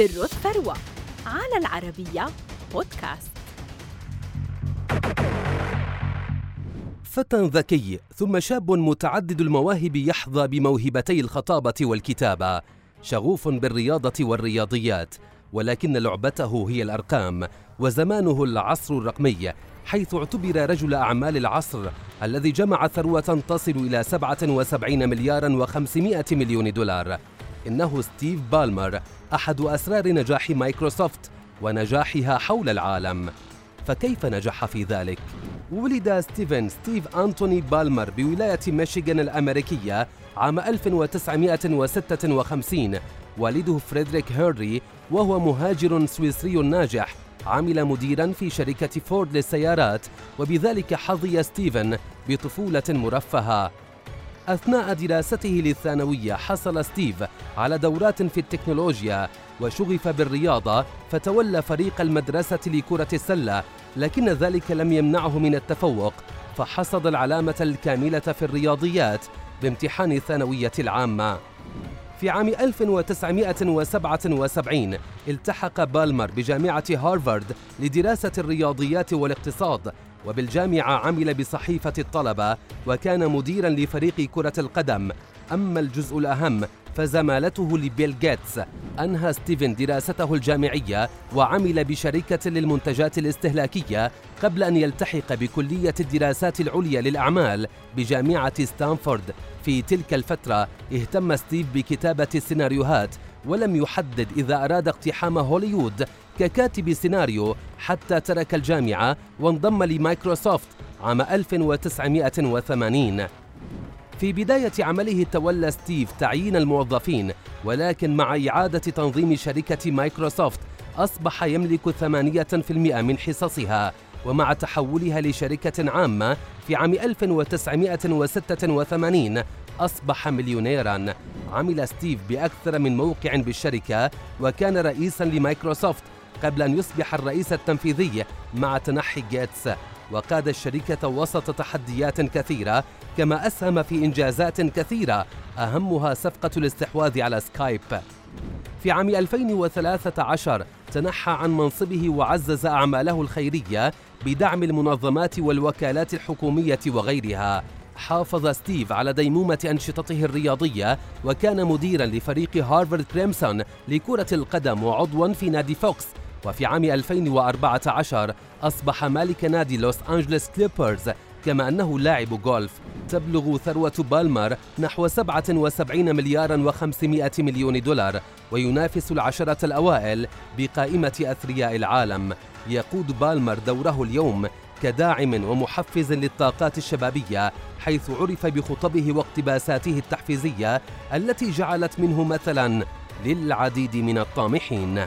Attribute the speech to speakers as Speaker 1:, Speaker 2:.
Speaker 1: سر الثروة على العربية بودكاست.
Speaker 2: فتى ذكي ثم شاب متعدد المواهب يحظى بموهبتي الخطابة والكتابة. شغوف بالرياضة والرياضيات ولكن لعبته هي الأرقام وزمانه العصر الرقمي حيث اعتبر رجل أعمال العصر الذي جمع ثروة تصل إلى 77 مليارا و500 مليون دولار. إنه ستيف بالمر أحد أسرار نجاح مايكروسوفت ونجاحها حول العالم. فكيف نجح في ذلك؟ ولد ستيفن ستيف أنتوني بالمر بولاية ميشيغان الأمريكية عام 1956 والده فريدريك هيري وهو مهاجر سويسري ناجح عمل مديرا في شركة فورد للسيارات وبذلك حظي ستيفن بطفولة مرفهة. أثناء دراسته للثانوية حصل ستيف على دورات في التكنولوجيا وشغف بالرياضة فتولى فريق المدرسة لكرة السلة لكن ذلك لم يمنعه من التفوق فحصد العلامة الكاملة في الرياضيات بامتحان الثانوية العامة. في عام 1977 التحق بالمر بجامعة هارفارد لدراسة الرياضيات والاقتصاد وبالجامعة عمل بصحيفة الطلبة وكان مديرا لفريق كرة القدم. أما الجزء الأهم فزمالته لبيل جيتس. أنهى ستيفن دراسته الجامعية وعمل بشركة للمنتجات الاستهلاكية قبل أن يلتحق بكلية الدراسات العليا للأعمال بجامعة ستانفورد. في تلك الفترة اهتم ستيف بكتابة السيناريوهات ولم يحدد إذا أراد اقتحام هوليوود ككاتب سيناريو حتى ترك الجامعة وانضم لمايكروسوفت عام 1980 في بداية عمله تولى ستيف تعيين الموظفين ولكن مع إعادة تنظيم شركة مايكروسوفت أصبح يملك 8% من حصصها ومع تحولها لشركة عامة في عام 1986 أصبح مليونيرا. عمل ستيف بأكثر من موقع بالشركة وكان رئيسا لمايكروسوفت قبل أن يصبح الرئيس التنفيذي مع تنحي جيتس. وقاد الشركة وسط تحديات كثيرة كما أسهم في إنجازات كثيرة أهمها صفقة الاستحواذ على سكايب. في عام 2013 تنحى عن منصبه وعزز أعماله الخيرية بدعم المنظمات والوكالات الحكومية وغيرها. حافظ ستيف على ديمومة أنشطته الرياضية وكان مديرا لفريق هارفارد كريمسون لكرة القدم وعضوا في نادي فوكس. وفي عام 2014 أصبح مالك نادي لوس أنجلوس كليبرز كما أنه لاعب جولف تبلغ ثروة بالمر نحو 77 مليارا و500 مليون دولار وينافس العشرة الأوائل بقائمة أثرياء العالم. يقود بالمر دوره اليوم كداعم ومحفز للطاقات الشبابية حيث عرف بخطبه واقتباساته التحفيزية التي جعلت منه مثلا للعديد من الطامحين.